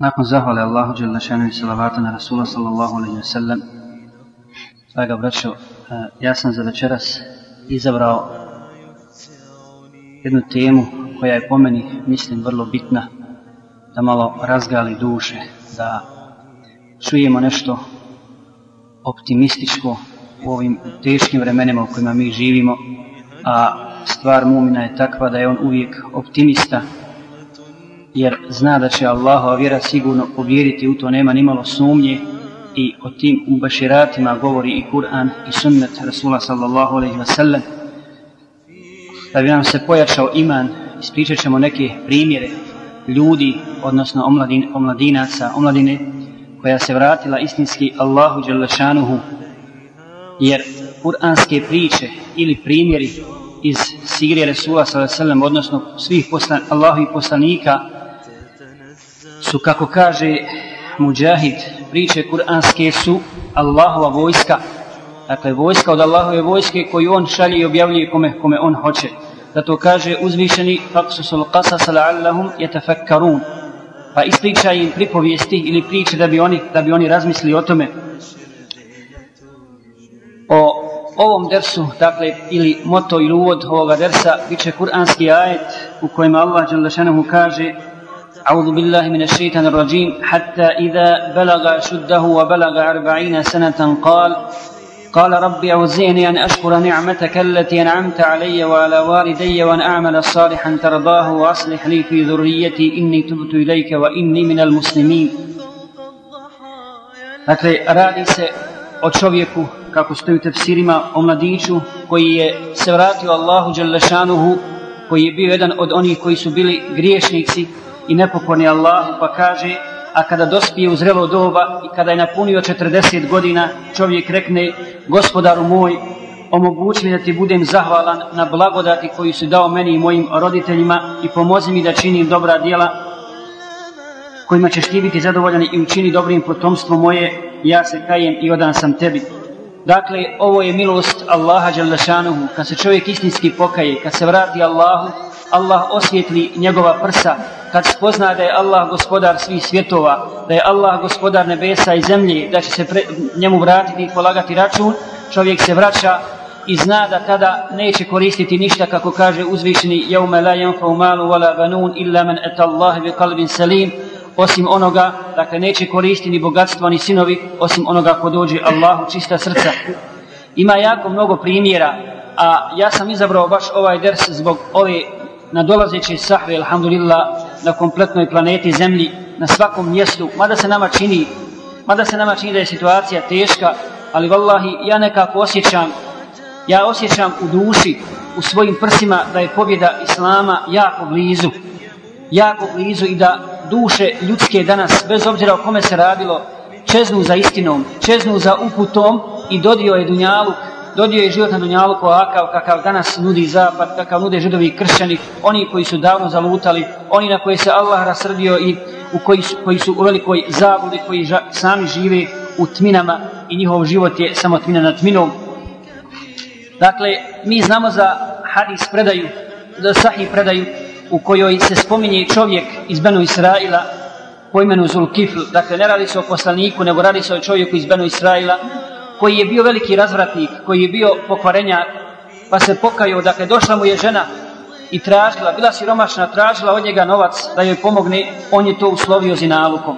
Nakon zahvale Allahu Đelešanu i salavata na Rasula sallallahu alaihi wa sallam, Draga braćo, e, ja sam za večeras izabrao jednu temu koja je po meni, mislim, vrlo bitna da malo razgali duše, da čujemo nešto optimističko u ovim teškim vremenima u kojima mi živimo, a stvar mumina je takva da je on uvijek optimista, jer zna da će Allahova vjera sigurno povjeriti, u to nema nimalo sumnje i o tim ubaširatima govori i Kur'an i sunnet Rasula sallallahu alaihi wa sallam. Da bi nam se pojačao iman, ispričat ćemo neke primjere ljudi, odnosno omladin, omladinaca, omladine, koja se vratila istinski Allahu Đalešanuhu, jer kuranske priče ili primjeri iz Sirije Resula s.a.v. odnosno svih poslan, Allahovih poslanika su, kako kaže Mujahid, priče kuranske su Allahova vojska, dakle vojska od Allahove vojske koju on šalje i objavljuje kome, kome on hoće. Zato kaže uzvišeni faksusul qasas la'allahum yatafakkarun. Pa ispriča im pripovijesti ili priče da bi oni da bi oni razmislili o tome. O ovom dersu, dakle, ili moto ili uvod ovoga dersa, biće kuranski ajet u kojem Allah Đalešanohu kaže أعوذ بالله من الشيطان الرجيم حتى إذا بلغ شده وبلغ أربعين سنة قال قال رب أوزعني أن أشكر نعمتك التي أنعمت علي وعلى والدي وأن أعمل صالحا ترضاه وأصلح لي في ذريتي إني تبت إليك وإني من المسلمين Dakle, radi se o čovjeku, kako stoji u tefsirima, o mladiću koji je se vratio Allahu Đalešanuhu, koji je bio jedan od onih koji su bili griješnici i nepokorni Allahu, pa kaže, a kada dospije u zrelo doba i kada je napunio 40 godina, čovjek rekne, gospodaru moj, omogući mi da ti budem zahvalan na blagodati koju si dao meni i mojim roditeljima i pomozi mi da činim dobra djela kojima ćeš ti biti zadovoljan i učini dobrim potomstvo moje, ja se kajem i odan sam tebi. Dakle, ovo je milost Allaha Đalešanuhu, kad se čovjek istinski pokaje, kad se vrati Allahu, Allah osvjetli njegova prsa, kad spozna da je Allah gospodar svih svjetova, da je Allah gospodar nebesa i zemlje, da će se pre, njemu vratiti i polagati račun, čovjek se vraća i zna da tada neće koristiti ništa kako kaže uzvišeni jaume la yanfa'u malu wala banun illa man ata Allah bi qalbin salim. Osim onoga dakle neće koristiti ni bogatstvo ni sinovi osim onoga ko dođe Allahu čista srca. Ima jako mnogo primjera a ja sam izabrao baš ovaj ders zbog ove nadolazeće sahve alhamdulillah na kompletnoj planeti zemlji na svakom mjestu mada se nama čini mada se nama čini da je situacija teška ali vallahi ja nekako osjećam ja osjećam u duši u svojim prsima da je pobjeda Islama jako blizu jako blizu i da duše ljudske danas bez obzira o kome se radilo čeznu za istinom čeznu za uputom i dodio je dunjaluk dodio je život na dunjalu ovakav kakav danas nudi zapad, kakav nude židovi i kršćani, oni koji su davno zalutali, oni na koje se Allah rasrdio i u koji su, koji su u velikoj zabudi, koji ža, sami žive u tminama i njihov život je samo tmina nad tminom. Dakle, mi znamo za hadis predaju, za sahih predaju u kojoj se spominje čovjek iz Benu Israila po imenu Zulkifl. Dakle, ne radi se o poslaniku, nego radi se o čovjeku iz Benu Israila koji je bio veliki razvratnik, koji je bio pokvarenjak, pa se pokajao, dakle, došla mu je žena i tražila, bila siromašna, tražila od njega novac da joj pomogne, on je to uslovio zinalukom.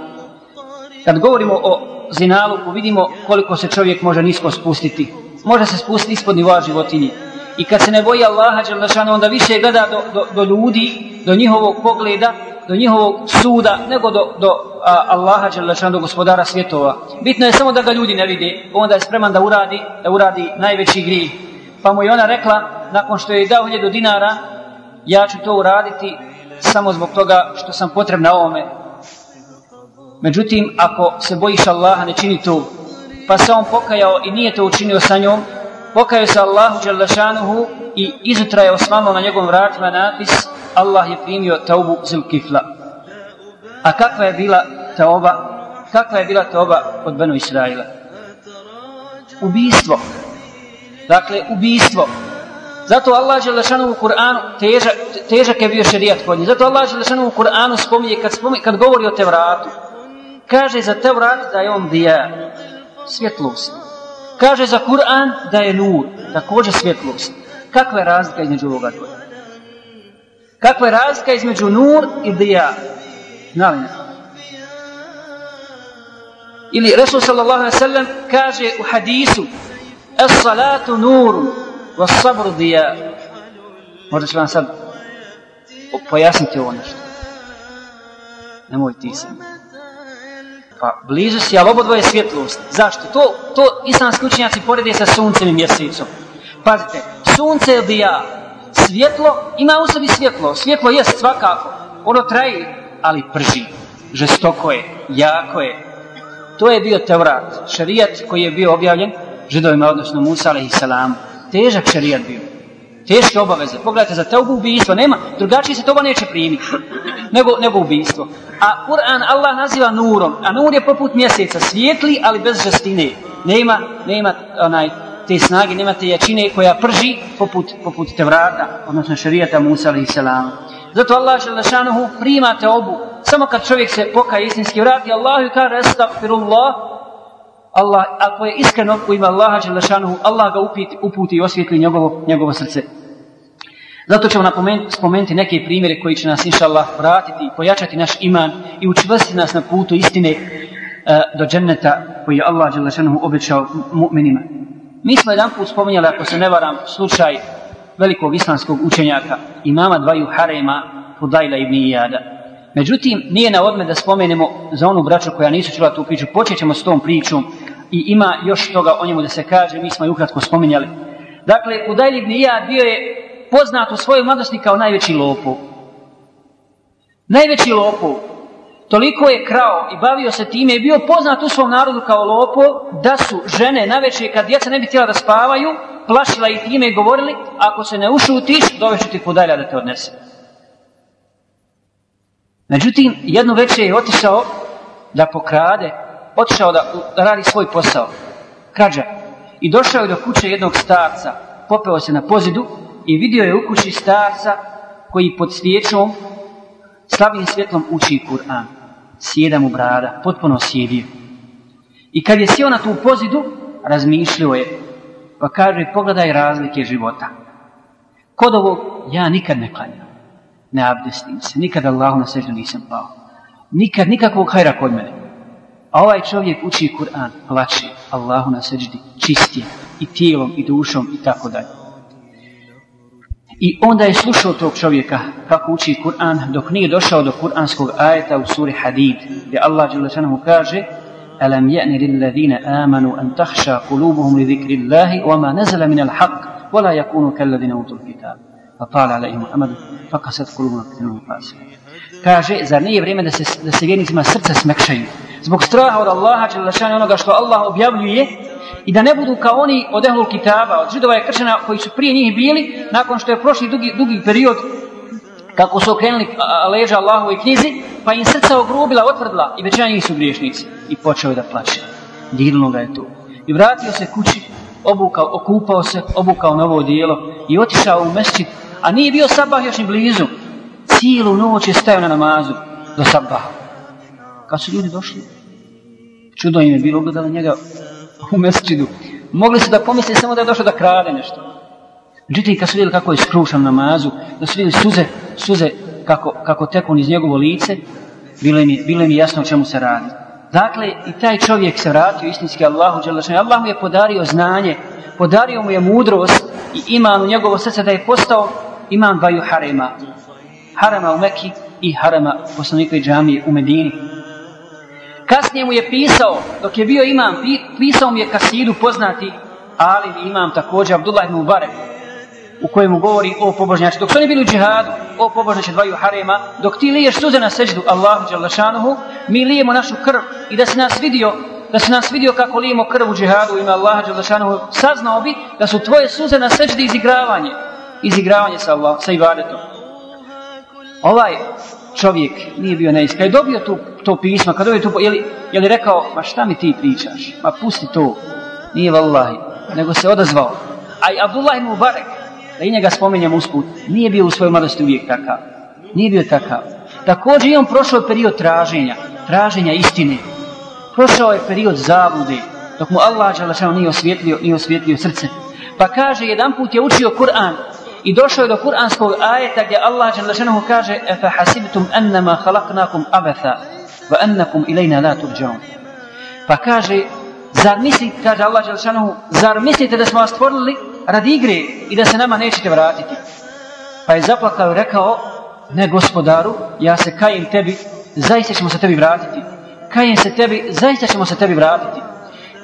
Kad govorimo o zinaluku, vidimo koliko se čovjek može nisko spustiti. Može se spustiti ispod nivoa životinje. I kad se ne boji Allaha, Đalešana, onda više gleda do, do, do ljudi, do njihovog pogleda, do njihovog suda, nego do, do a, Allaha Đelešanu, do gospodara svjetova. Bitno je samo da ga ljudi ne vide, onda je spreman da uradi, da uradi najveći grih. Pa mu je ona rekla, nakon što je dao hiljadu dinara, ja ću to uraditi samo zbog toga što sam potrebna ovome. Međutim, ako se bojiš Allaha, ne čini to. Pa se on pokajao i nije to učinio sa njom, pokajao se Allahu Đelešanuhu i izutra je osvano na njegovom vratima napis Allah je primio taubu Zulkifla. A kakva je bila taoba, Kakva je bila taoba od Benu Israila? Ubijstvo. Dakle, ubijstvo. Zato Allah Đelešanu u Kur'anu, težak, težak je bio šerijat kod njih. Zato Allah Đelešanu u Kur'anu spominje, kad, spominje, kad govori o Tevratu, Kaže za Tevrat da je on dija, svjetlost. Kaže za Kur'an da je nur, također svjetlost. Kakva je razlika između ovoga dvoja? Kakva je razlika između nur i dija? Znali ne? Ili Resul sallallahu alaihi sallam kaže u hadisu Es salatu nuru wa sabru dija. Možda ću vam sad pojasniti ovo nešto. Nemoj ti sam. Pa blizu si, ali obo dvoje svjetlost. Zašto? To, to islamski učenjaci porede sa suncem i mjesecom. Pazite, sunce je dija, svjetlo, ima u sebi svjetlo. Svjetlo je svakako. Ono traji, ali prži. Žestoko je, jako je. To je bio Tevrat, šarijat koji je bio objavljen židovima, odnosno Musa a.s. Težak šarijat bio. Teške obaveze. Pogledajte, za teubu ubijstvo nema, drugačije se toga neće primiti nego, nego ubijstvo. A Kur'an Allah naziva nurom, a nur je poput mjeseca, svijetli, ali bez žestine. Nema, nema onaj, te snage, nema te jačine koja prži poput, poput Tevrata, odnosno šarijata Musa a.s. Zato Allah želešanuhu prima te obu. Samo kad čovjek se pokaje istinski vrati, Allahu i kaže, Allah, ako je iskreno u ime Allaha Đelešanuhu, Allah ga upiti, uputi i osvijetli njegovo, njegovo srce. Zato ćemo spomenuti neke primjere koji će nas, inša Allah, vratiti, pojačati naš iman i učvrstiti nas na putu istine uh, do dženneta koji je Allah Đelešanuhu obećao mu'minima. Mi smo jedan put spominjali, ako se ne varam, slučaj velikog islamskog učenjaka, imama dvaju harema, Fudajla ibn Iyada. Međutim, nije na odme da spomenemo za onu braću koja nisu čula tu priču, počet ćemo s tom pričom i ima još toga o njemu da se kaže, mi smo ju ukratko spominjali. Dakle, Fudajl ibn Iyad bio je poznat u svojoj mladosti kao najveći lopov. Najveći lopov. Toliko je krao i bavio se time i bio poznat u svom narodu kao lopov da su žene na večer kad djeca ne bi htjela da spavaju, plašila ih time i govorili ako se ne ušutiš, doveću ti podalja da te odnese. Međutim, jednu večer je otišao da pokrade, otišao da, da radi svoj posao, krađa. I došao je do kuće jednog starca, popeo se na pozidu i vidio je u kući starca koji pod svijećom slavim svjetlom uči Kur'an. Sjeda mu brada, potpuno sjedio. I kad je sjeo na tu pozidu, razmišljio je, pa kaže, pogledaj razlike života. Kod ovog ja nikad ne klanjam ne abdestim se, nikad Allahu na seždu nisam pao. Nikad, nikakvog hajra kod mene. A ovaj čovjek uči Kur'an, plaće Allahu na seždi, čistije i tijelom i dušom i tako dalje. I onda je slušao tog čovjeka kako uči Kur'an dok nije došao do kur'anskog ajeta u suri Hadid gdje Allah Đelešanohu kaže ألم يأن للذين آمنوا أن تخشى قلوبهم لذكر الله وما نزل من الحق ولا يكونوا كالذين أوتوا الكتاب فطال عليهم أمد فقست قلوبهم كثيرهم فاسقين kaže, zar nije vrijeme da se, da se vjernicima srca smekšaju? Zbog straha od Allaha, će lašanje onoga što Allah objavljuje, i da ne budu kao oni od ehlul kitaba, od židova i kršćana koji su prije njih bili, nakon što je prošli dugi, dugi period, kako su okrenuli leža Allahu knjizi, pa im srca ogrubila, otvrdila i većina njih su griješnici. I počeo je da plaće. Dirno ga je to. I vratio se kući, obukao, okupao se, obukao novo dijelo i otišao u mesčit a nije bio sabah još ni blizu. Cijelu noć je stajao na namazu do sabaha. Kad su ljudi došli, čudo im je bilo gledali njega u mesčidu. Mogli su da pomisli samo da je došao da krade nešto. Međutim, kad su vidjeli kako je skrušan namazu, da su vidjeli suze, suze kako, kako teku iz njegovo lice, bilo im, je, bilo im je jasno o čemu se radi. Dakle, i taj čovjek se vratio istinski Allahu, Allah mu je podario znanje, podario mu je mudrost i iman u njegovo srce da je postao imam dvaju harema. Harema u Mekki i harema poslanikove džamije u Medini. Kasnije mu je pisao, dok je bio imam, pisao mu je kasidu poznati, ali imam također Abdullah ibn Mubarak, u kojemu govori o pobožnjači. Dok su oni bili u džihadu, o pobožnjači dvaju harema, dok ti liješ suze na seđdu Allahu Đalašanuhu, mi lijemo našu krv i da se nas vidio da se nas vidio kako lijemo krv u džihadu ima Allaha Đalašanuhu, saznao bi da su tvoje suze na seđdi izigravanje izigravanje sa Allah, sa ibadetom. Ovaj čovjek nije bio neiskren. Je dobio tu, to pismo, kad dobio tu, je li, je li rekao, ma šta mi ti pričaš? Ma pusti to. Nije vallahi. Nego se odazvao. A i Abdullah ibn Mubarak, da i njega spomenjem usput, nije bio u svojoj mladosti uvijek takav. Nije bio takav. Također je on prošao period traženja, traženja istine, prošao je period zablude, dok mu Allah Đalašanu nije osvjetlio, nije osvjetlio srce. Pa kaže, jedan put je učio Kur'an i došao je do kur'anskog ajeta gdje Allah Đalešanu kaže Efa hasibtum ennama halaknakum abatha wa annakum ilajna la turđaun. Pa kaže, zar mislite, kaže Allah Đalešanu, zar mislite da smo vas stvorili radi igre i da se nama nećete vratiti? Pa je zaplakao i rekao, ne gospodaru, ja se kajem tebi, zaista ćemo se tebi vratiti. Kajem se tebi, zaista ćemo se tebi vratiti.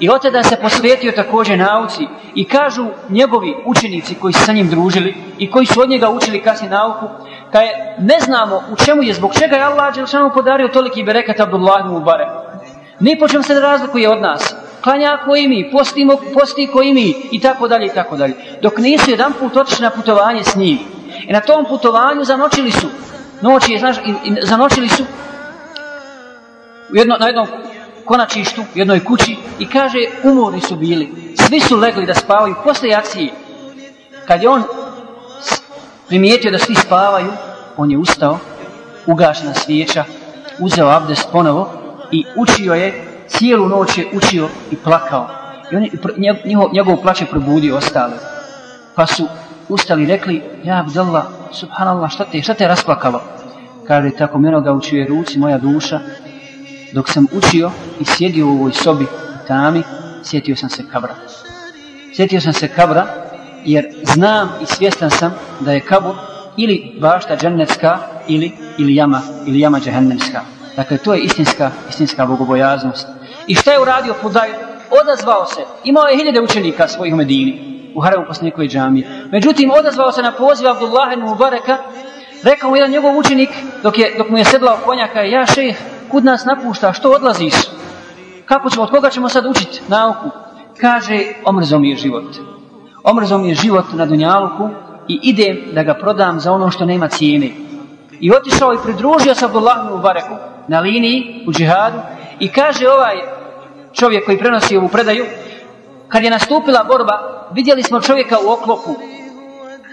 I od se posvetio također nauci i kažu njegovi učenici koji su sa njim družili i koji su od njega učili kasnije nauku, kaj ne znamo u čemu je, zbog čega je Allah Đelšanu podario toliki berekat Abdullah ibn Ni po čem se ne razlikuje od nas. Klanja koji mi, postimo, posti koji mi i tako dalje i tako dalje. Dok nisu jedan put otišli na putovanje s njim. I na tom putovanju zanočili su. Noći je, znaš, i, i, zanočili su u jedno, na jednom konačištu, jednoj kući i kaže, umorni su bili. Svi su legli da spavaju posle akcije. Kad je on primijetio da svi spavaju, on je ustao, ugašena svijeća, uzeo abdest ponovo i učio je, cijelu noć je učio i plakao. I on je, njegov, njegov plać je probudio ostale. Pa su ustali i rekli, ja Abdallah, subhanallah, šta te, šta te rasplakalo? Kaže, tako mi ga učio je ruci, moja duša, dok sam učio i sjedio u ovoj sobi tami, sjetio sam se kabra. Sjetio sam se kabra, jer znam i svjestan sam da je kabur ili bašta džennetska ili, ili jama, ili jama džehennemska. Dakle, to je istinska, istinska bogobojaznost. I šta je uradio Fudajl? Odazvao se. Imao je hiljade učenika svojih u Medini, u Haramu posnikove džamije. Međutim, odazvao se na poziv Abdullah ibn Mubareka, rekao mu jedan njegov učenik, dok, je, dok mu je sedlao konjaka, ja šejh, kud nas napušta, što odlaziš? Kako ćemo, od koga ćemo sad učiti nauku? Kaže, omrzo mi je život. Omrzo mi je život na Dunjaluku i idem da ga prodam za ono što nema cijene. I otišao i pridružio se Abdullahu u Bareku na liniji u džihadu i kaže ovaj čovjek koji prenosi ovu predaju, kad je nastupila borba, vidjeli smo čovjeka u oklopu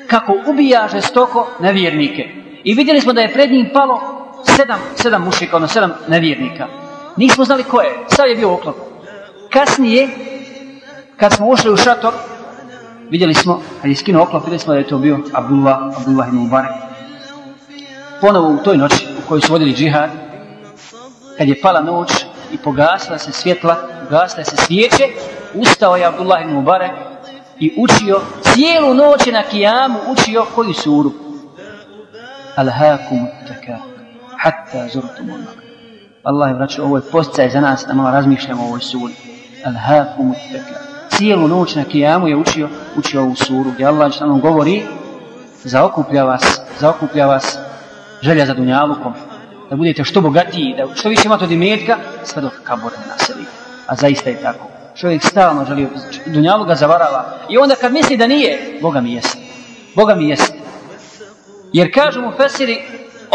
kako ubija žestoko nevjernike. I vidjeli smo da je pred njim palo sedam, sedam mušika, ono sedam nevjernika. Nismo znali ko je, sad je bio oklop. Kasnije, kad smo ušli u šator, vidjeli smo, kad je skinuo oklop, vidjeli smo da je to bio Abdullah, Abdullah ibn Mubarak. Ponovo u toj noći u kojoj su vodili džihad, kad je pala noć i pogasla se svjetla, gasle se svijeće, ustao je Abdullah ibn Mubarak i učio, cijelu noć na kijamu učio koju suru. Alhaakum takar hatta zurtum ulmak. Allah je vraćao, ovo je postaj za nas da malo razmišljamo o ovoj suri. Al-hakum uttaka. Cijelu noć na kijamu je učio, učio ovu suru, gdje Allah što nam govori, zaokuplja vas, zaokuplja vas želja za dunjalukom, da budete što bogatiji, da što više imate od imetka, sve dok kabor ne naseli. A zaista je tako. Čovjek stalno želi, dunjalu ga zavarava. I onda kad misli da nije, Boga mi jeste. Boga mi jeste. Jer kažu mu Fesiri,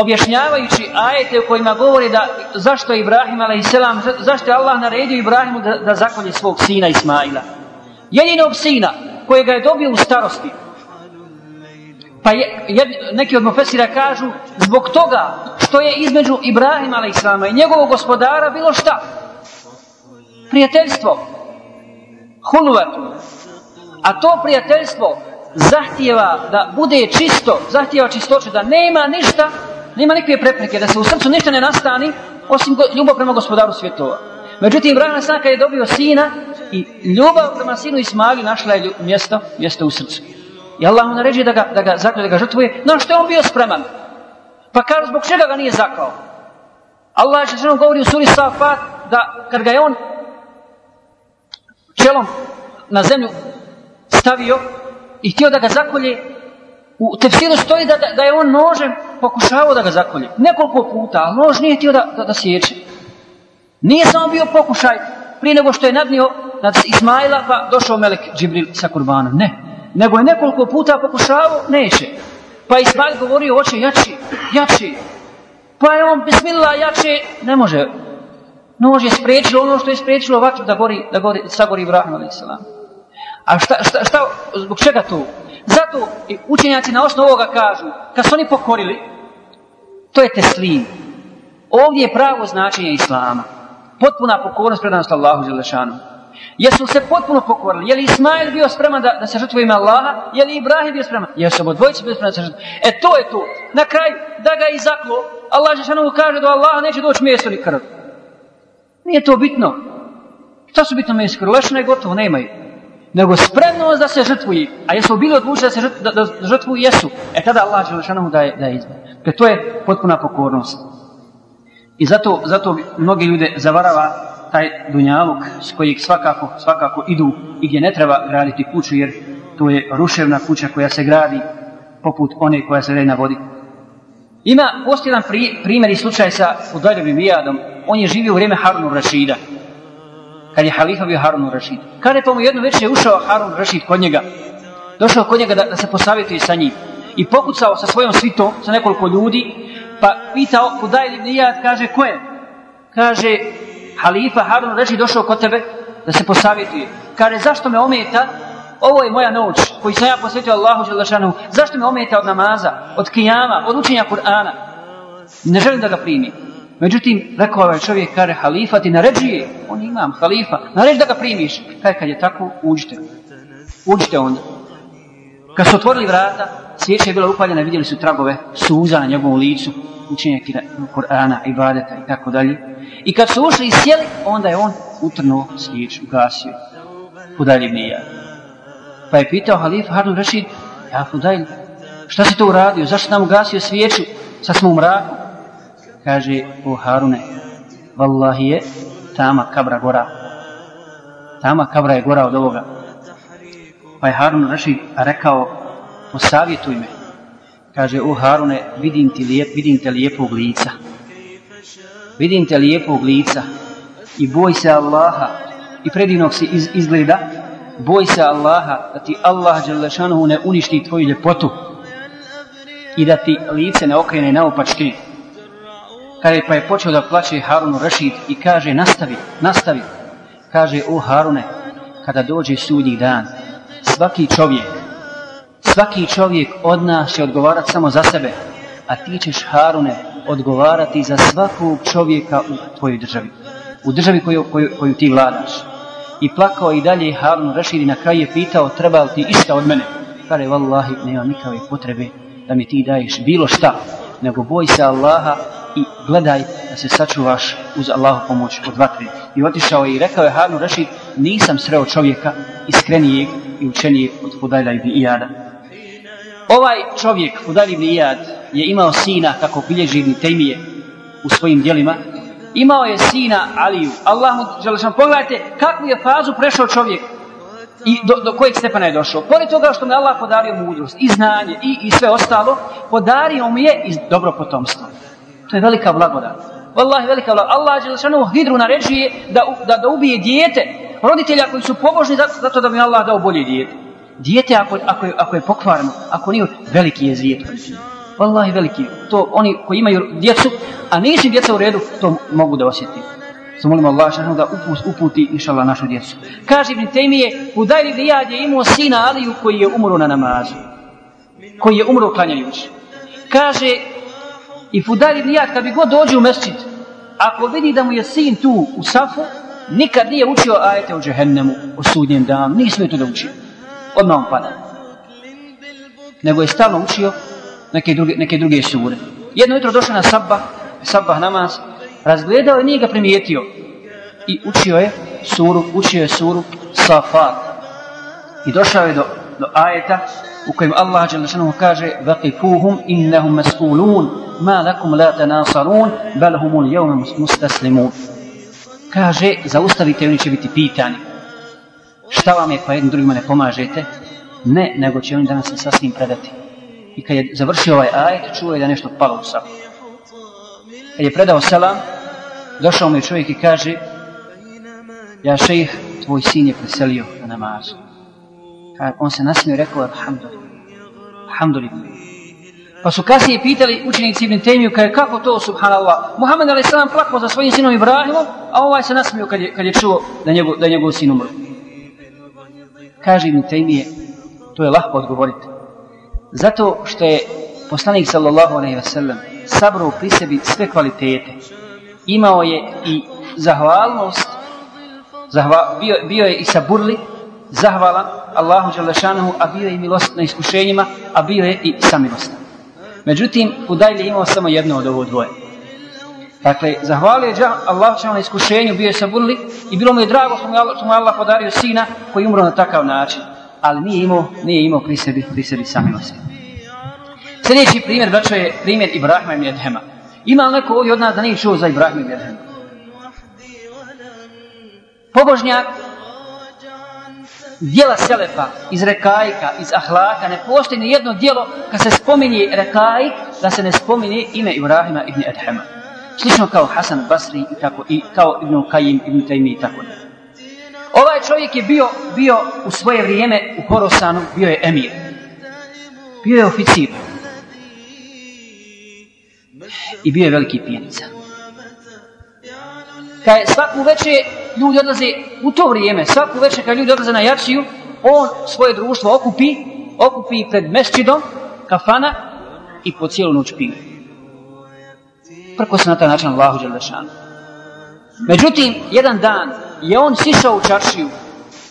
objašnjavajući ajete u kojima govori da zašto je Ibrahim a.s. zašto je Allah naredio Ibrahimu da, da zakolje svog sina Ismaila. Jedinog sina kojega je dobio u starosti. Pa je, jed, neki od mofesira kažu zbog toga što je između Ibrahima a.s. i njegovog gospodara bilo šta? Prijateljstvo. Huluvatu. A to prijateljstvo zahtijeva da bude čisto, zahtijeva čistoće, da nema ništa nema nikakve prepreke da se u srcu ništa ne nastani osim ljubav prema gospodaru svjetova. Međutim, Ibrahim Asaka je dobio sina i ljubav prema sinu Ismaili našla je mjesto, mjesto u srcu. I Allah mu naređuje da ga, da ga zaklje, da ga žrtvuje. No što je on bio spreman? Pa kaže zbog čega ga nije zakao? Allah je što govori u suri Safat da kad ga je on čelom na zemlju stavio i htio da ga zakolje, u tefsiru stoji da, da, da je on nožem pokušavao da ga zakolje. Nekoliko puta, ali nož nije htio da, da, da sjeće. Nije samo bio pokušaj prije nego što je nadnio nad Ismaila pa došao Melek Džibril sa kurbanom. Ne. Nego je nekoliko puta pokušavao, neće. Pa Ismail govorio, oče, jači, jači. Pa je on, bismillah, jači, ne može. Nož je spriječilo ono što je spriječilo vatru da gori, da gori, sagori Ibrahim, a.s. A šta, šta, šta, zbog čega to? Zato i učenjaci na osnovu ovoga kažu, kad su oni pokorili, to je teslim. Ovdje je pravo značenje Islama. Potpuna pokornost predanost Allahu Želešanu. Jesu se potpuno pokorili? Je li Ismail bio spreman da, da se žrtvuje ime Allaha? Je li Ibrahim bio spreman? Jesu obo dvojice bio spreman da se žrtvo? E to je to. Na kraju da ga izaklo, Allah Đelešanu kaže da Allaha neće doći mjesto ni krv. Nije to bitno. Šta su bitno mjesto krv? Lešina je gotovo, nemaju. Nego spremnost da se žrtvuje. A jesu bili odlučili da se žrtvuju? Da, da žrtvuju? Jesu. E tada Allah Đelešanu daje, daje izbor. Dakle, to je potpuna pokornost. I zato, zato mnogi ljude zavarava taj dunjaluk s kojeg svakako, svakako idu i gdje ne treba graditi kuću jer to je ruševna kuća koja se gradi poput one koja se gradi na vodi. Ima postojan pri, primjer i slučaj sa Udaljevim Ijadom. On je živio u vrijeme Harunu Rašida. Kad je halifa bio Harun Rašid. Kad je tomu jedno večer ušao Harun Rašid kod njega. Došao kod njega da, da se posavjetuje sa njim i pokucao sa svojom svitom, sa nekoliko ljudi, pa pitao Kudaj ibn Iyad, kaže, ko je? Kaže, halifa Harun Rashid došao kod tebe da se posavjetuje. Kaže, zašto me ometa? Ovo je moja noć koju sam ja posvetio Allahu Đelešanu. Zašto me ometa od namaza, od kijama, od učenja Kur'ana? Ne želim da ga primi. Međutim, rekao ovaj čovjek, kaže, halifa ti naređuje, on imam, halifa, naređi da ga primiš. Kaj kad je tako, uđite. Uđite onda. Kad su otvorili vrata, svijeća je bila upaljena, vidjeli su tragove suza na njegovom licu, učenje Kur'ana, ibadeta i tako dalje. I kad su ušli i sjeli, onda je on utrnuo svijeću, ugasio. Fudajl ibn Iyad. Pa je pitao halif Harun Rashid, ja Fudajl, šta si to uradio, zašto nam ugasio svijeću, sad smo u mraku? Kaže, o Harune, vallahi je tama kabra gora. Tama kabra je gora od ovoga. Pa je Harun Rashid rekao, posavjetuj me. Kaže, o Harune, vidim, ti lijep, vidim te lijepog lica. Vidim te lijepog lica i boj se Allaha i predivnog si iz, izgleda, boj se Allaha da ti Allah Đelešanohu ne uništi tvoju ljepotu i da ti lice ne okrene naopačke. Kaže, pa je počeo da plaće Harunu Rashid i kaže, nastavi, nastavi. Kaže, o Harune, kada dođe sudnji dan, svaki čovjek, svaki čovjek od nas će odgovarati samo za sebe, a ti ćeš Harune odgovarati za svakog čovjeka u tvojoj državi, u državi koju, koju, koju ti vladaš. I plakao i dalje Harun Rašid i na kraju je pitao treba li ti išta od mene. Kare, vallahi, nema nikave potrebe da mi ti daješ bilo šta, nego boj se Allaha i gledaj da se sačuvaš uz Allahu pomoć od vatre. I otišao je i rekao je Harun Rašid, nisam sreo čovjeka iskrenijeg i učenijeg od Fudajla ibn Iyada. Ovaj čovjek, Fudajl ibn Iyad, je imao sina, kako bilježi ibn Tejmije u svojim dijelima, imao je sina Aliju. Allah mu, želešan, pogledajte kakvu je fazu prešao čovjek i do, do kojeg stepana je došao. Pored toga što mu je Allah podario mudrost i znanje i, i sve ostalo, podario mu je i dobro potomstvo. To je velika blagodat. Wallahi velika blagodat. Allah Đelešanu hidru naređuje da, da, da ubije dijete, roditelja koji su pobožni zato, zato da bi Allah dao bolje dijete. Dijete ako, ako, je, ako je pokvarno, ako nije veliki je zvijet. Wallahi veliki. To oni koji imaju djecu, a nisu djeca u redu, to mogu da osjeti. Zato molimo Allah šanu da uput, uputi inšallah našu djecu. Kaže Ibn Tejmije, u Dajri Dijad je imao sina Aliju koji je umro na namazu. Koji je umro klanjajući. Kaže, i Fudar ibn Iyad, kad bi god dođe u mesčit, ako vidi da mu je sin tu u safu, nikad nije učio ajete o džehennemu, o sudnjem danu, nije smio to da učio. Odmah on pada. Nego je stalno učio neke druge, neke druge sure. Jedno jutro došao na sabah, sabah namaz, razgledao i nije ga primijetio. I učio je suru, učio je suru Safat. I došao je do, do ajeta u kojem Allah Đelešanu kaže وَقِفُوهُمْ إِنَّهُمْ مَسْئُولُونَ مَا لَكُمْ لَا تَنَاصَرُونَ بَلْ هُمُ الْيَوْمَ مُسْتَسْلِمُونَ Kaže, zaustavite, oni će biti pitani. Šta vam je pa jednim drugima ne pomažete? Ne, nego će oni danas se sasvim predati. I kad je završio ovaj ajet, čuo je da nešto palo u sabu. Kad je predao selam, došao mi čovjek i kaže Ja šejih, tvoj sin je preselio na namazu. On se nasmio i rekao, alhamdulillah. Alhamdulillah. Pa su kasnije pitali učenici Ibn Temiju, kaj, kako to, subhanallah, Muhammed a.s. plakao za svojim sinom Ibrahimom, a ovaj se nasmio kad je, kad je čuo da njegov, da njegov sin umro. Kaže Ibn Temije, to je lahko odgovoriti. Zato što je poslanik sallallahu alaihi wa sallam sabrao pri sebi sve kvalitete. Imao je i zahvalnost, zahva, bio, bio je i saburli, zahvalan Allahu Đalešanohu, a bio je i milost na iskušenjima, a bio je i samilostan. Međutim, Hudajl je imao samo jedno od ovo dvoje. Dakle, zahvalio je Allah na iskušenju, bio je saburli i bilo mu je drago što mu, Allah, što mu Allah podario sina koji umro na takav način. Ali nije imao, nije imao pri sebi, pri sebi samilosti. Sljedeći primjer, braćo, je primjer Ibrahima i Mjedhema. Ima li neko ovdje od nas da nije čuo za Ibrahima i Mjedhema? Pobožnjak dijela Selefa, iz Rekajka, iz Ahlaka, ne postoji ni jedno dijelo kad se spominje Rekajk, da se ne spominje ime Ibrahima ibn Edhema. Slično kao Hasan Basri i, tako, i kao Ibn Kajim, Ibn Taymi i tako da. Ovaj čovjek je bio, bio u svoje vrijeme u Horosanu, bio je emir. Bio je oficir. I bio je veliki pijenica. Kaj svaku večer ljudi odlaze u to vrijeme, svaku večer kad ljudi odlaze na jačiju, on svoje društvo okupi, okupi pred mesčidom, kafana i po cijelu noć pije. Prko se na taj način Allahu Đelešanu. Međutim, jedan dan je on sišao u čaršiju,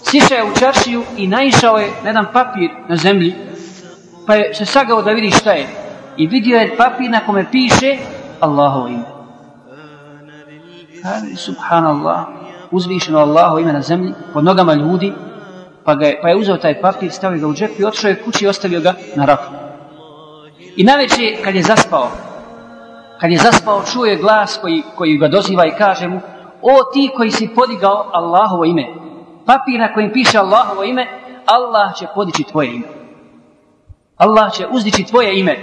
sišao je u čaršiju i naišao je na jedan papir na zemlji, pa je se sagao da vidi šta je. I vidio je papir na kome piše Allahovo ime. Kaže, subhanallah, uzvišeno Allaho ime na zemlji, pod nogama ljudi, pa, ga je, pa je uzeo taj papir, stavio ga u džep i otišao je kući i ostavio ga na rafu. I najveće, kad je zaspao, kad je zaspao, čuo je glas koji, koji ga doziva i kaže mu, o ti koji si podigao Allahovo ime, papir na kojem piše Allahovo ime, Allah će podići tvoje ime. Allah će uzdići tvoje ime.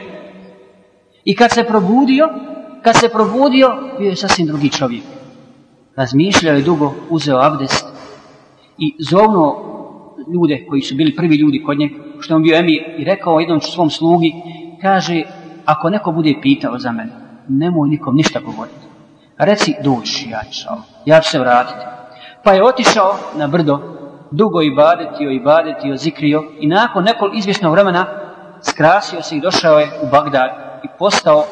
I kad se probudio, kad se probudio, bio je sasvim drugi čovjek razmišljao je dugo, uzeo abdest i zovno ljude koji su bili prvi ljudi kod njega, što on bio emir, i rekao jednom svom slugi, kaže, ako neko bude pitao za mene, nemoj nikom ništa govoriti. Reci, doći, ja ću, ja ću se vratiti. Pa je otišao na brdo, dugo i badetio i badetio, zikrio i nakon nekog izvjesnog vremena skrasio se i došao je u Bagdad i postao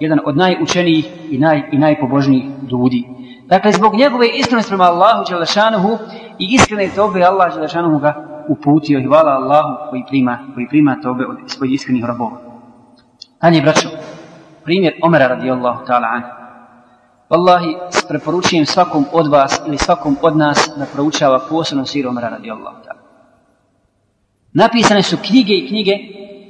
jedan od najučenijih i, naj, i najpobožnijih ljudi. Dakle, zbog njegove iskrenosti prema Allahu Đelešanuhu i iskrene tobe Allah Đelešanuhu ga uputio i hvala Allahu koji prima, koji prima tobe od svojih iskrenih robova. Dalje, braćo, primjer Omera radijallahu ta'ala an. Wallahi, preporučujem svakom od vas ili svakom od nas da proučava posebno siru Omera radijallahu ta'ala. Napisane su knjige i knjige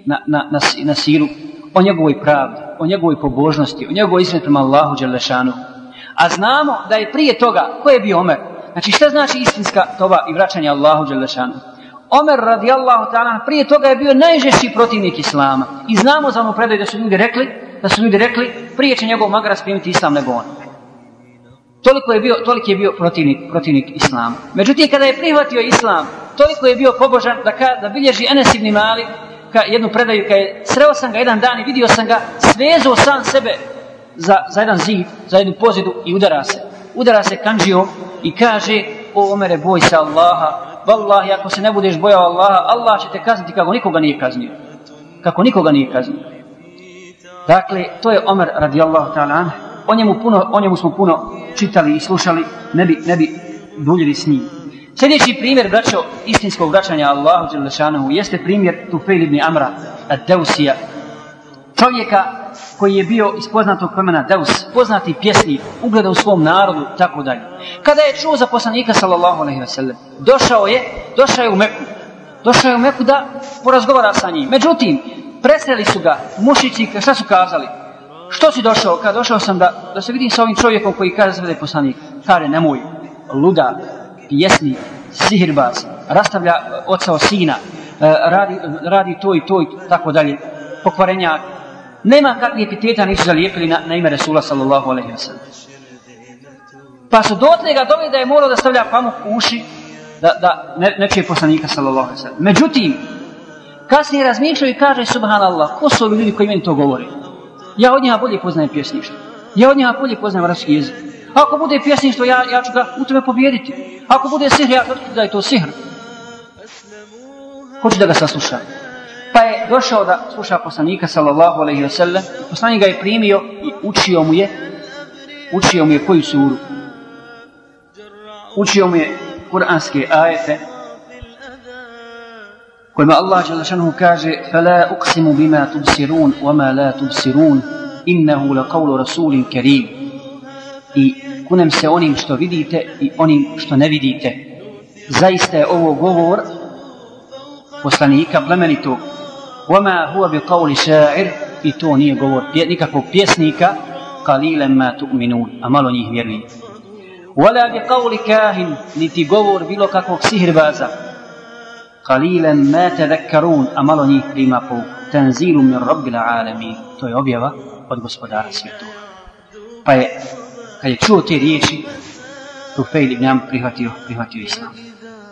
na, na, na, na siru o njegovoj pravdi, o njegovoj pobožnosti, o njegovoj iskrenosti prema Allahu Đelešanuhu. A znamo da je prije toga, ko je bio Omer? Znači šta znači istinska toba i vraćanje Allahu Đelešanu? Omer radijallahu ta'ala prije toga je bio najžešći protivnik Islama. I znamo za onu predaju da su ljudi rekli, da su ljudi rekli, prije će njegov magarac primiti Islam nego on. Toliko je bio, toliko je bio protivnik, protivnik Islama. Međutim, kada je prihvatio Islam, toliko je bio pobožan da, ka, da bilježi Enes ibn Malik, ka jednu predaju, kada je sreo sam ga jedan dan i vidio sam ga, svezao sam sebe za, za jedan zid, za jednu pozidu i udara se. Udara se kanđio i kaže, o Omere, boj se Allaha. vallahi, ako se ne budeš bojao Allaha, Allah će te kazniti kako nikoga nije kaznio. Kako nikoga nije kaznio. Dakle, to je Omer radijallahu ta'ala. O njemu, puno, o njemu smo puno čitali i slušali, ne bi, ne bi duljili s njim. Sljedeći primjer, braćo, istinskog vraćanja Allahu Đelešanohu, jeste primjer Tufejl ibn Amra, ad-Deusija, čovjeka koji je bio iz poznatog plemena Deus, poznati pjesnik, ugleda u svom narodu, tako dalje. Kada je čuo za poslanika, sallallahu alaihi wa sallam, došao je, došao je u Meku, došao je u Meku da porazgovara sa njim. Međutim, presreli su ga mušići, šta su kazali? Što si došao? Kada došao sam da, da se vidim sa ovim čovjekom koji kaže da je poslanik. Kare, nemoj, luda, pjesnik, sihirbaz, rastavlja oca o sina, e, radi, radi to i to i tako dalje, pokvarenjak, nema kakvi epiteta nisu zalijepili na, na ime Resula sallallahu alaihi wa sallam. Pa su dotle ga dobili da je morao da stavlja pamuk u uši da, da ne, ne čuje poslanika sallallahu alaihi wa sallam. Međutim, kasnije razmišljaju i kaže subhanallah, ko su ovi ljudi koji meni to govori? Ja od njega bolje poznajem pjesništvo. Ja od njega bolje poznajem arabski jezik. Ako bude pjesništvo, ja, ja ću ga u tome pobjediti. Ako bude sihr, ja ću da je to sihr. Hoću da ga saslušam pa je došao da sluša poslanika sallallahu alejhi ve sellem poslanik ga je primio i učio mu je učio mu je koju suru učio mu je kuranske ajete kojima Allah Đelešanuhu kaže فَلَا أُقْسِمُ بِمَا تُبْسِرُونَ وَمَا لَا تُبْسِرُونَ إِنَّهُ لَقَوْلُ رَسُولٍ كَرِيمٍ i kunem se onim što vidite i onim što ne vidite. Zaista je ovo govor poslanika plemenitog. وَمَا هُوَ بِقَوْلِ شَاعِرٍ i to nije govor pje, nikakvog pjesnika قَلِيلًا مَا تُؤْمِنُونَ a malo njih vjeruje. وَلَا بِقَوْلِ كَاهِنٍ niti govor bilo kakvog sihirbaza قَلِيلًا مَا تَذَكَّرُونَ a malo njih prima po تَنْزِيلُ مِنْ رَبِّ الْعَالَمِينَ to je objava od gospodara svjetova. Pa je kad je čuo te riječi, Rufejl ibn Am prihvatio, prihvatio islam.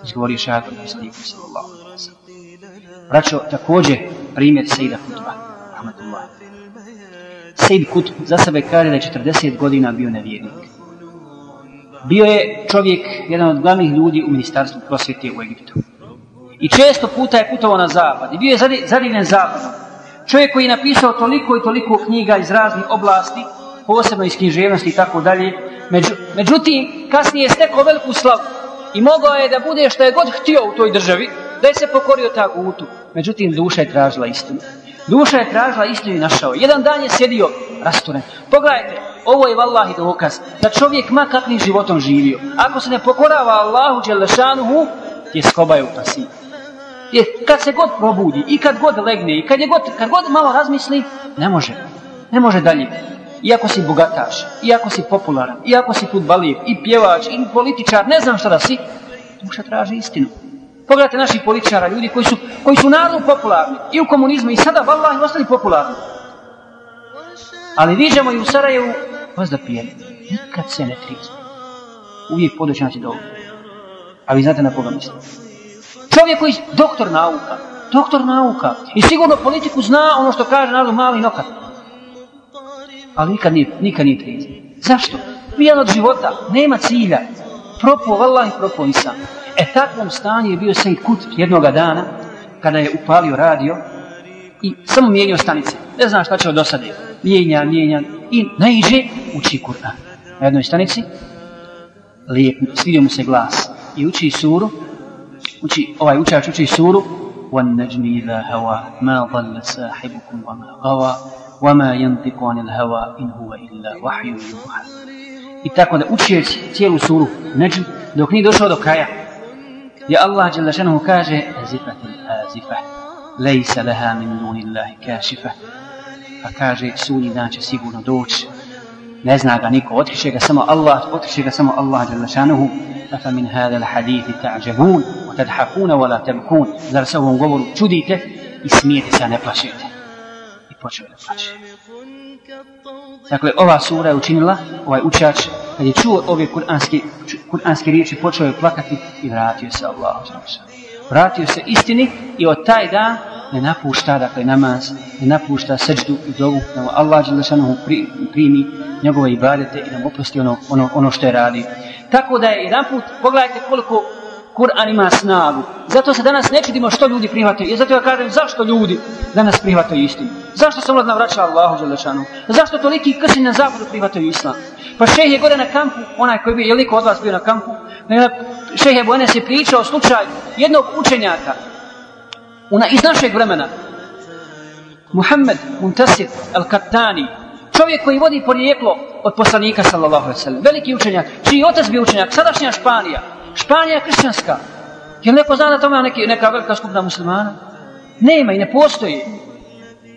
Izgovorio šahadu na sliku sallallahu alaihi wa sallam. Braćo, također primjer Sejda Kutba, rahmatullah. Sejd Kutb za sebe kaže da je 40 godina bio nevjernik. Bio je čovjek, jedan od glavnih ljudi u ministarstvu prosvjete u Egiptu. I često puta je putovao na zapad. I bio je zadivljen zapadom. Čovjek koji je napisao toliko i toliko knjiga iz raznih oblasti, posebno iz književnosti i tako dalje. Među, međutim, kasnije je stekao veliku slavu i mogao je da bude što je god htio u toj državi, da je se pokorio ta gutu. Međutim, duša je tražila istinu. Duša je tražila istinu i našao. Jedan dan je sjedio rasturen. Pogledajte, ovo je vallahi dokaz da čovjek ma kakvim životom živio. Ako se ne pokorava Allahu Đelešanuhu, je skobaju pasi. Jer kad se god probudi i kad god legne i kad, je god, kad god malo razmisli, ne može. Ne može dalje iako si bogataš, iako si popularan, iako si futbalir, i pjevač, i političar, ne znam šta da si, duša traži istinu. Pogledajte naši političara, ljudi koji su, koji su narodno popularni, i u komunizmu, i sada, vallaha, i ostali popularni. Ali viđamo i u Sarajevu, vas da pije, nikad se ne trizme. Uvijek podoći naći dobro. A vi znate na koga mislim. Čovjek koji je doktor nauka, doktor nauka, i sigurno politiku zna ono što kaže narod mali nokat ali nikad nije, nikad nije trizan. Zašto? Pijan od života, nema cilja. Propo, vallah i propo i sam. E takvom stanju je bio Sejid Kut jednoga dana, kada je upalio radio i samo mijenio stanice. Ne znam šta će od dosade. Mijenja, mijenja i naiđe uči Kur'an. Na jednoj stanici lijep, svidio mu se glas i uči suru, uči, ovaj učač uči suru وَالنَّجْمِ إِذَا هَوَا مَا ضَلَّ سَاحِبُكُمْ وَمَا غَوَا وما ينطق عن الهوى إن هو إلا وحي يوحى I tako da uči cijelu suru Neđm, dok nije došao do kraja. يا الله جل شأنه كاجة أزفة آزفة. ليس لها من دون الله كاشفة. فكاجة سوني ناجة سيبون دوش. نزنا غنيكو اتكشي سما الله اتكشي سما الله جل شأنه. أفمن هذا الحديث تعجبون وتضحكون ولا تبكون؟ زرسوا قول شديت اسمية سانة فاشيت يبقى شوية فاشيت Dakle, ova sura je učinila, ovaj učač kad je čuo ove kuranske, kuranske riječi, počeo je plakati i vratio se Allah. Vratio se istini i od taj dan ne napušta, dakle, namaz, ne napušta srđu i dovu, da Allah Đelešanohu pri, primi njegove ibadete i da mu oprosti ono, ono, ono što je radio. Tako da je jedan put, pogledajte koliko Kur'an ima snagu. Zato se danas ne čudimo što ljudi prihvataju. I zato ja kažem zašto ljudi danas prihvataju istinu. Zašto se omladna vraća Allahu Đelešanu? Zašto toliki kršćani na zapadu prihvataju islam? Pa šeh je gore na kampu, onaj koji bi, je liko od vas bio na kampu, šeh je Buenes je pričao slučaj jednog učenjaka una, iz našeg vremena. Muhammed Muntasir al-Kattani, čovjek koji vodi porijeklo od poslanika sallallahu alejhi ve sellem. veliki učenjak, čiji otac bio učenjak, sadašnja Španija, Španija je kršćanska. Je li neko zna da tamo neki, neka velika skupna muslimana? Nema i ne postoji.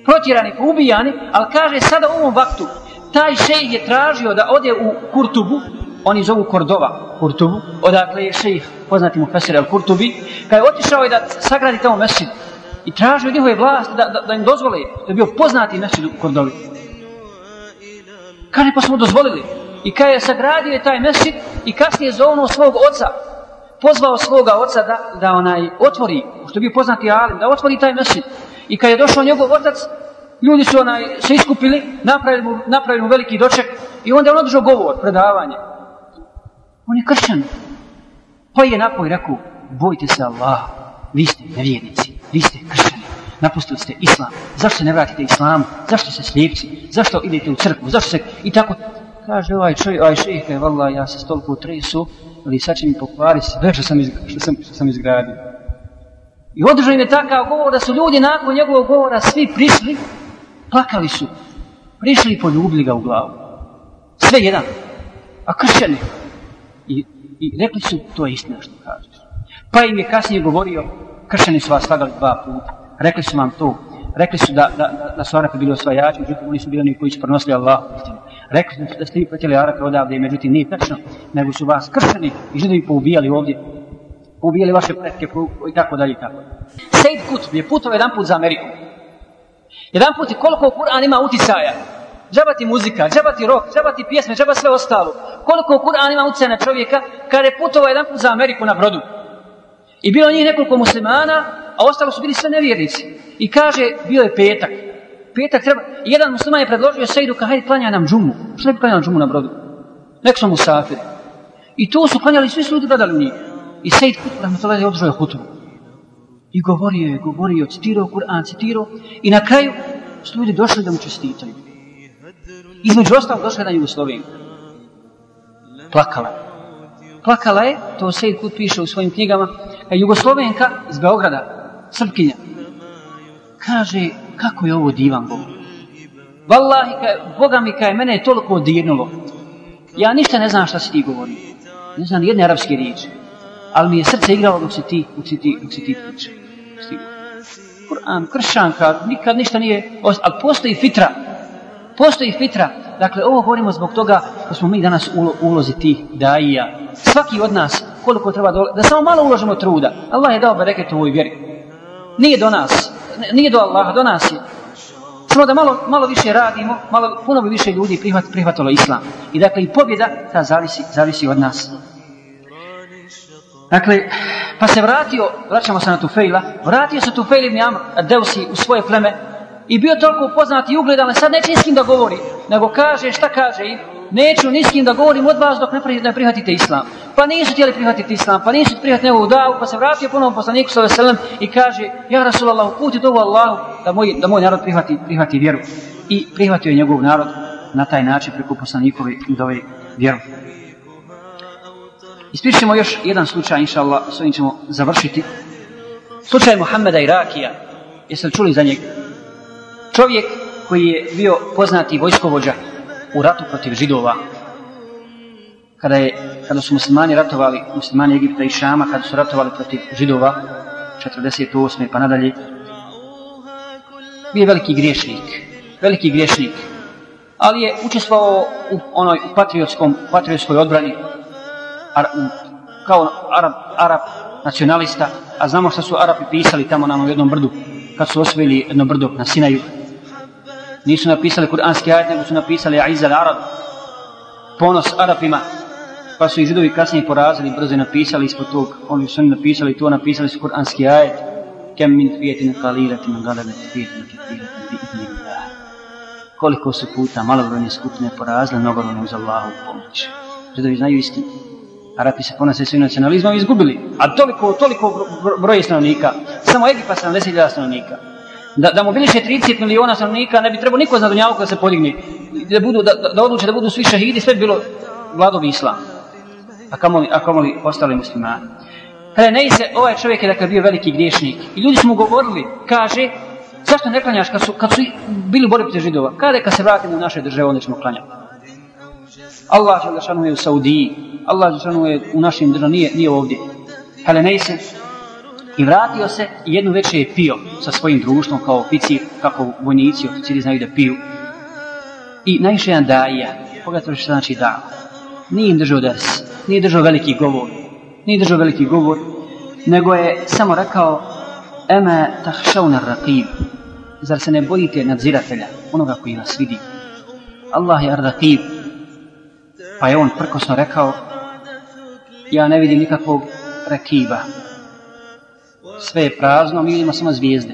Protjerani, ubijani, ali kaže sada u ovom vaktu, taj šejh je tražio da ode u Kurtubu, oni zovu Kordova, Kurtubu, odakle je šejh, poznati mu Fesir el Kurtubi, kada je otišao je da sagradi tamo mesjid i tražio njihove vlast da, da, da im dozvole, da je bio poznati mesid u Kordovi. Kaže, pa smo dozvolili. I kada je sagradio je taj mesid i kasnije zovnuo svog oca, pozvao svoga oca da, da onaj otvori, što bi poznati Alim, da otvori taj mesid. I kad je došao njegov otac, ljudi su onaj, se iskupili, napravili mu, napravili mu veliki doček i onda je on održao govor, predavanje. On je kršćan. Pa je napoj rekao, bojte se Allah, vi ste nevjernici, vi ste kršćani, napustili ste islam, zašto se ne vratite islamu, zašto se slijepci, zašto idete u crkvu, zašto se, i tako, kaže ovaj čovjek, ovaj šejh, kaže, ja se stolku tresu, ali sad će mi pokvari sve što sam, izgra, što sam, što sam izgradio. I održao im je takav govor da su ljudi nakon njegovog govora svi prišli, plakali su, prišli i poljubili ga u glavu. Sve jedan. A kršćani. I, I rekli su, to je istina što kažeš. Pa im je kasnije govorio, kršćani su vas slagali dva puta. Rekli su vam to. Rekli su da, da, da su Arapi bili osvajači, međutim oni su bili oni koji su prenosili Allah. Rekli su da ste vi pretjeli Arape odavde, međutim nije tačno, nego su vas kršeni i židovi poubijali ovdje. Poubijali vaše pretke i tako dalje i tako. Sejid Kutb je putao jedan put za Ameriku. Jedan put je koliko Kur'an ima uticaja. Džabati muzika, džabati rock, džabati pjesme, džaba sve ostalo. Koliko Kur'an ima uticaja na čovjeka kada je putovao jedan put za Ameriku na brodu. I bilo njih nekoliko muslimana, a ostalo su bili sve nevjernici. I kaže, bio je petak. Petak treba... Jedan musliman je predložio Sejdu, ka hajde klanja nam džumu. Što ne bi klanjali džumu na brodu? Nek su musafiri. I to su klanjali, svi su ljudi gledali u njih. I Sejd Kutb, rahmatullahi, je održao hutu. I govorio je, govorio, citirao Kur'an, citirao. I na kraju su ljudi došli da mu čestitaju. Između ostalog došla na Jugoslovenka. Plakala je. Plakala je, to Sejd Kut piše u svojim knjigama, Jugoslovenka iz Beograda, Srpkinja, kaže, kako je ovo divan Bog. Wallahi, ka, Boga mi kaj mene je toliko dirnulo. Ja ništa ne znam šta si ti govori. Ne znam jedne arapske riječi. Ali mi je srce igralo dok si ti, dok si ti, dok si ti priča. Kur'an, kršanka, nikad ništa nije, ali postoji fitra. Postoji fitra. Dakle, ovo govorimo zbog toga da smo mi danas u ulozi tih daija. Svaki od nas, koliko treba dole, da samo malo uložimo truda. Allah je dao bereket u ovoj vjeri. Nije do nas, nije do Allaha, do nas je. Samo da malo, malo više radimo, malo, puno bi više ljudi prihvat, prihvatilo Islam. I dakle, i pobjeda ta zavisi, zavisi od nas. Dakle, pa se vratio, vraćamo se na Tufejla, vratio se Tufejl ibn Amr, Deusi, u svoje pleme, i bio toliko poznat i ugledan, sad neće s kim da govori, nego kaže, šta kaže im, neću ni s kim da govorim od vas dok ne prihvatite islam. Pa nisu htjeli prihvatiti islam, pa nisu prihvatiti njegovu davu, pa se vratio ponovo poslaniku sa veselem i kaže, ja Rasulallah, puti dovu Allahu da moj, da moj narod prihvati, prihvati vjeru. I prihvatio je njegov narod na taj način preko poslanikove dove vjeru. Ispričamo još jedan slučaj, inša Allah, s ovim ćemo završiti. Slučaj Muhammeda Irakija. Jeste li čuli za njega? Čovjek koji je bio poznati vojskovođa u ratu protiv židova. Kada, je, kada su muslimani ratovali, muslimani Egipta i Šama, kada su ratovali protiv židova, 48. pa nadalje, bio je veliki griješnik. Veliki griješnik. Ali je učestvovao u onoj patriotskom, patriotskoj odbrani ar, kao Arab, Arab nacionalista, a znamo što su Arapi pisali tamo na jednom brdu, kad su osvojili jedno brdo na Sinaju. Nisu napisali kuranski ajet, nego su napisali Aizal Arab, ponos Arapima, pa su ih židovi kasnije porazili, brzo napisali ispod tog, oni su napisali to, napisali su kuranski ajet, kem min fijetin kaliratin galebe fijetin kefiratin bi idnillah. Koliko su puta malobrojne skupine porazile, mnogobrojne uz Allahu pomoć. Židovi znaju istinu. Arapi se ponose svojim nacionalizmom i izgubili. A toliko, toliko broje stanovnika. Samo Egipa 70.000 stanovnika. Da, da mobiliše 30 miliona stanovnika, ne bi trebao niko za dunjavu da se podigne. Da, budu, da, da odluče da budu svi šahidi, sve bi bilo vladovi islam. A kamoli, a kamoli ostali muslimani. Kada ne se, ovaj čovjek je dakle bio veliki griješnik. I ljudi su mu govorili, kaže, zašto ne klanjaš kad su, kad su bili borbi protiv židova? Kada kad se vratimo u naše države, onda ćemo klanjati. Allah je u Saudiji, Allah Žešanu je u našim državama, nije, nije ovdje. Helenejse. I vratio se i jednu večer je pio sa svojim društvom kao oficir, kako vojnici, oficiri znaju da piju. I najviše jedan daija, pogledajte što znači da. Nije im držao ders, nije držao veliki govor, nije držao veliki govor, nego je samo rekao Eme tahšauna rakib, zar se ne bojite nadziratelja, onoga koji vas vidi. Allah je ar-rakib, pa je on prkosno rekao ja ne vidim nikakvog rakiba. Sve je prazno, mi vidimo samo zvijezde.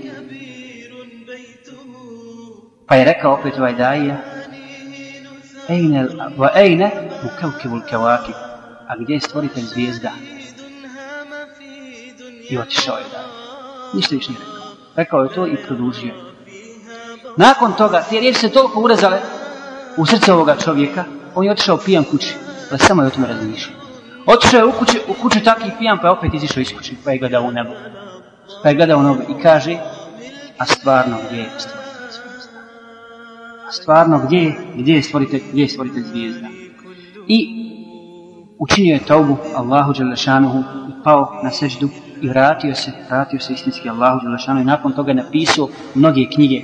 Pa je rekao opet ovaj daija, Ejne, va ejne, u kevkivu kevakib. A gdje je stvoritelj zvijezda? I otišao je daje. Ništa više nije rekao. Rekao je to i produžio. Nakon toga, te riječi se toliko urezale u srce ovoga čovjeka, on je otišao pijan kući, ali samo je o tome razmišljao. Otišao je u kuću, u kuću takvi pijan, pa je opet izišao iz kuće, pa je gledao u nebo. Pa je gledao u i kaže, a stvarno gdje je stvoritelj zvijezda? A stvarno gdje je, gdje je stvoritelj, gdje je stvoritelj zvijezda? I učinio je taubu Allahu Đelešanuhu i pao na seždu i vratio se, vratio se istinski Allahu Đelešanuhu i nakon toga je napisao mnoge knjige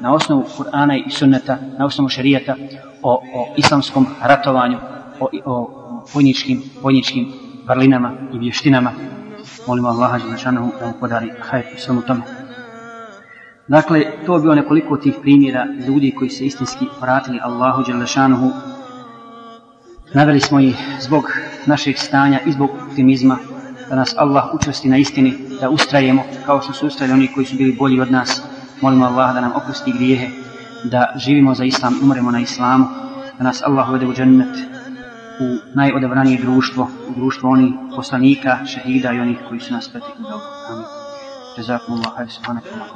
na osnovu Kur'ana i sunneta, na osnovu šarijata o, o islamskom ratovanju, o, o vojničkim, vojničkim vrlinama i vještinama. Molimo Allaha Đelešanuhu da mu podari hajr u svemu tome. Dakle, to je bilo nekoliko tih primjera ljudi koji se istinski vratili Allahu Đelešanuhu. Naveli smo ih zbog našeg stanja i zbog optimizma da nas Allah učvrsti na istini, da ustrajemo kao što su ustrajali oni koji su bili bolji od nas. Molimo Allaha da nam oprosti grijehe, da živimo za Islam, umremo na Islamu, da nas Allah uvede u džennet, u najodavranije društvo, u društvo onih poslanika, šehida i onih koji su nas pretekli dobro. Amin. Jezakum Allah, hajde subhanak, Allah,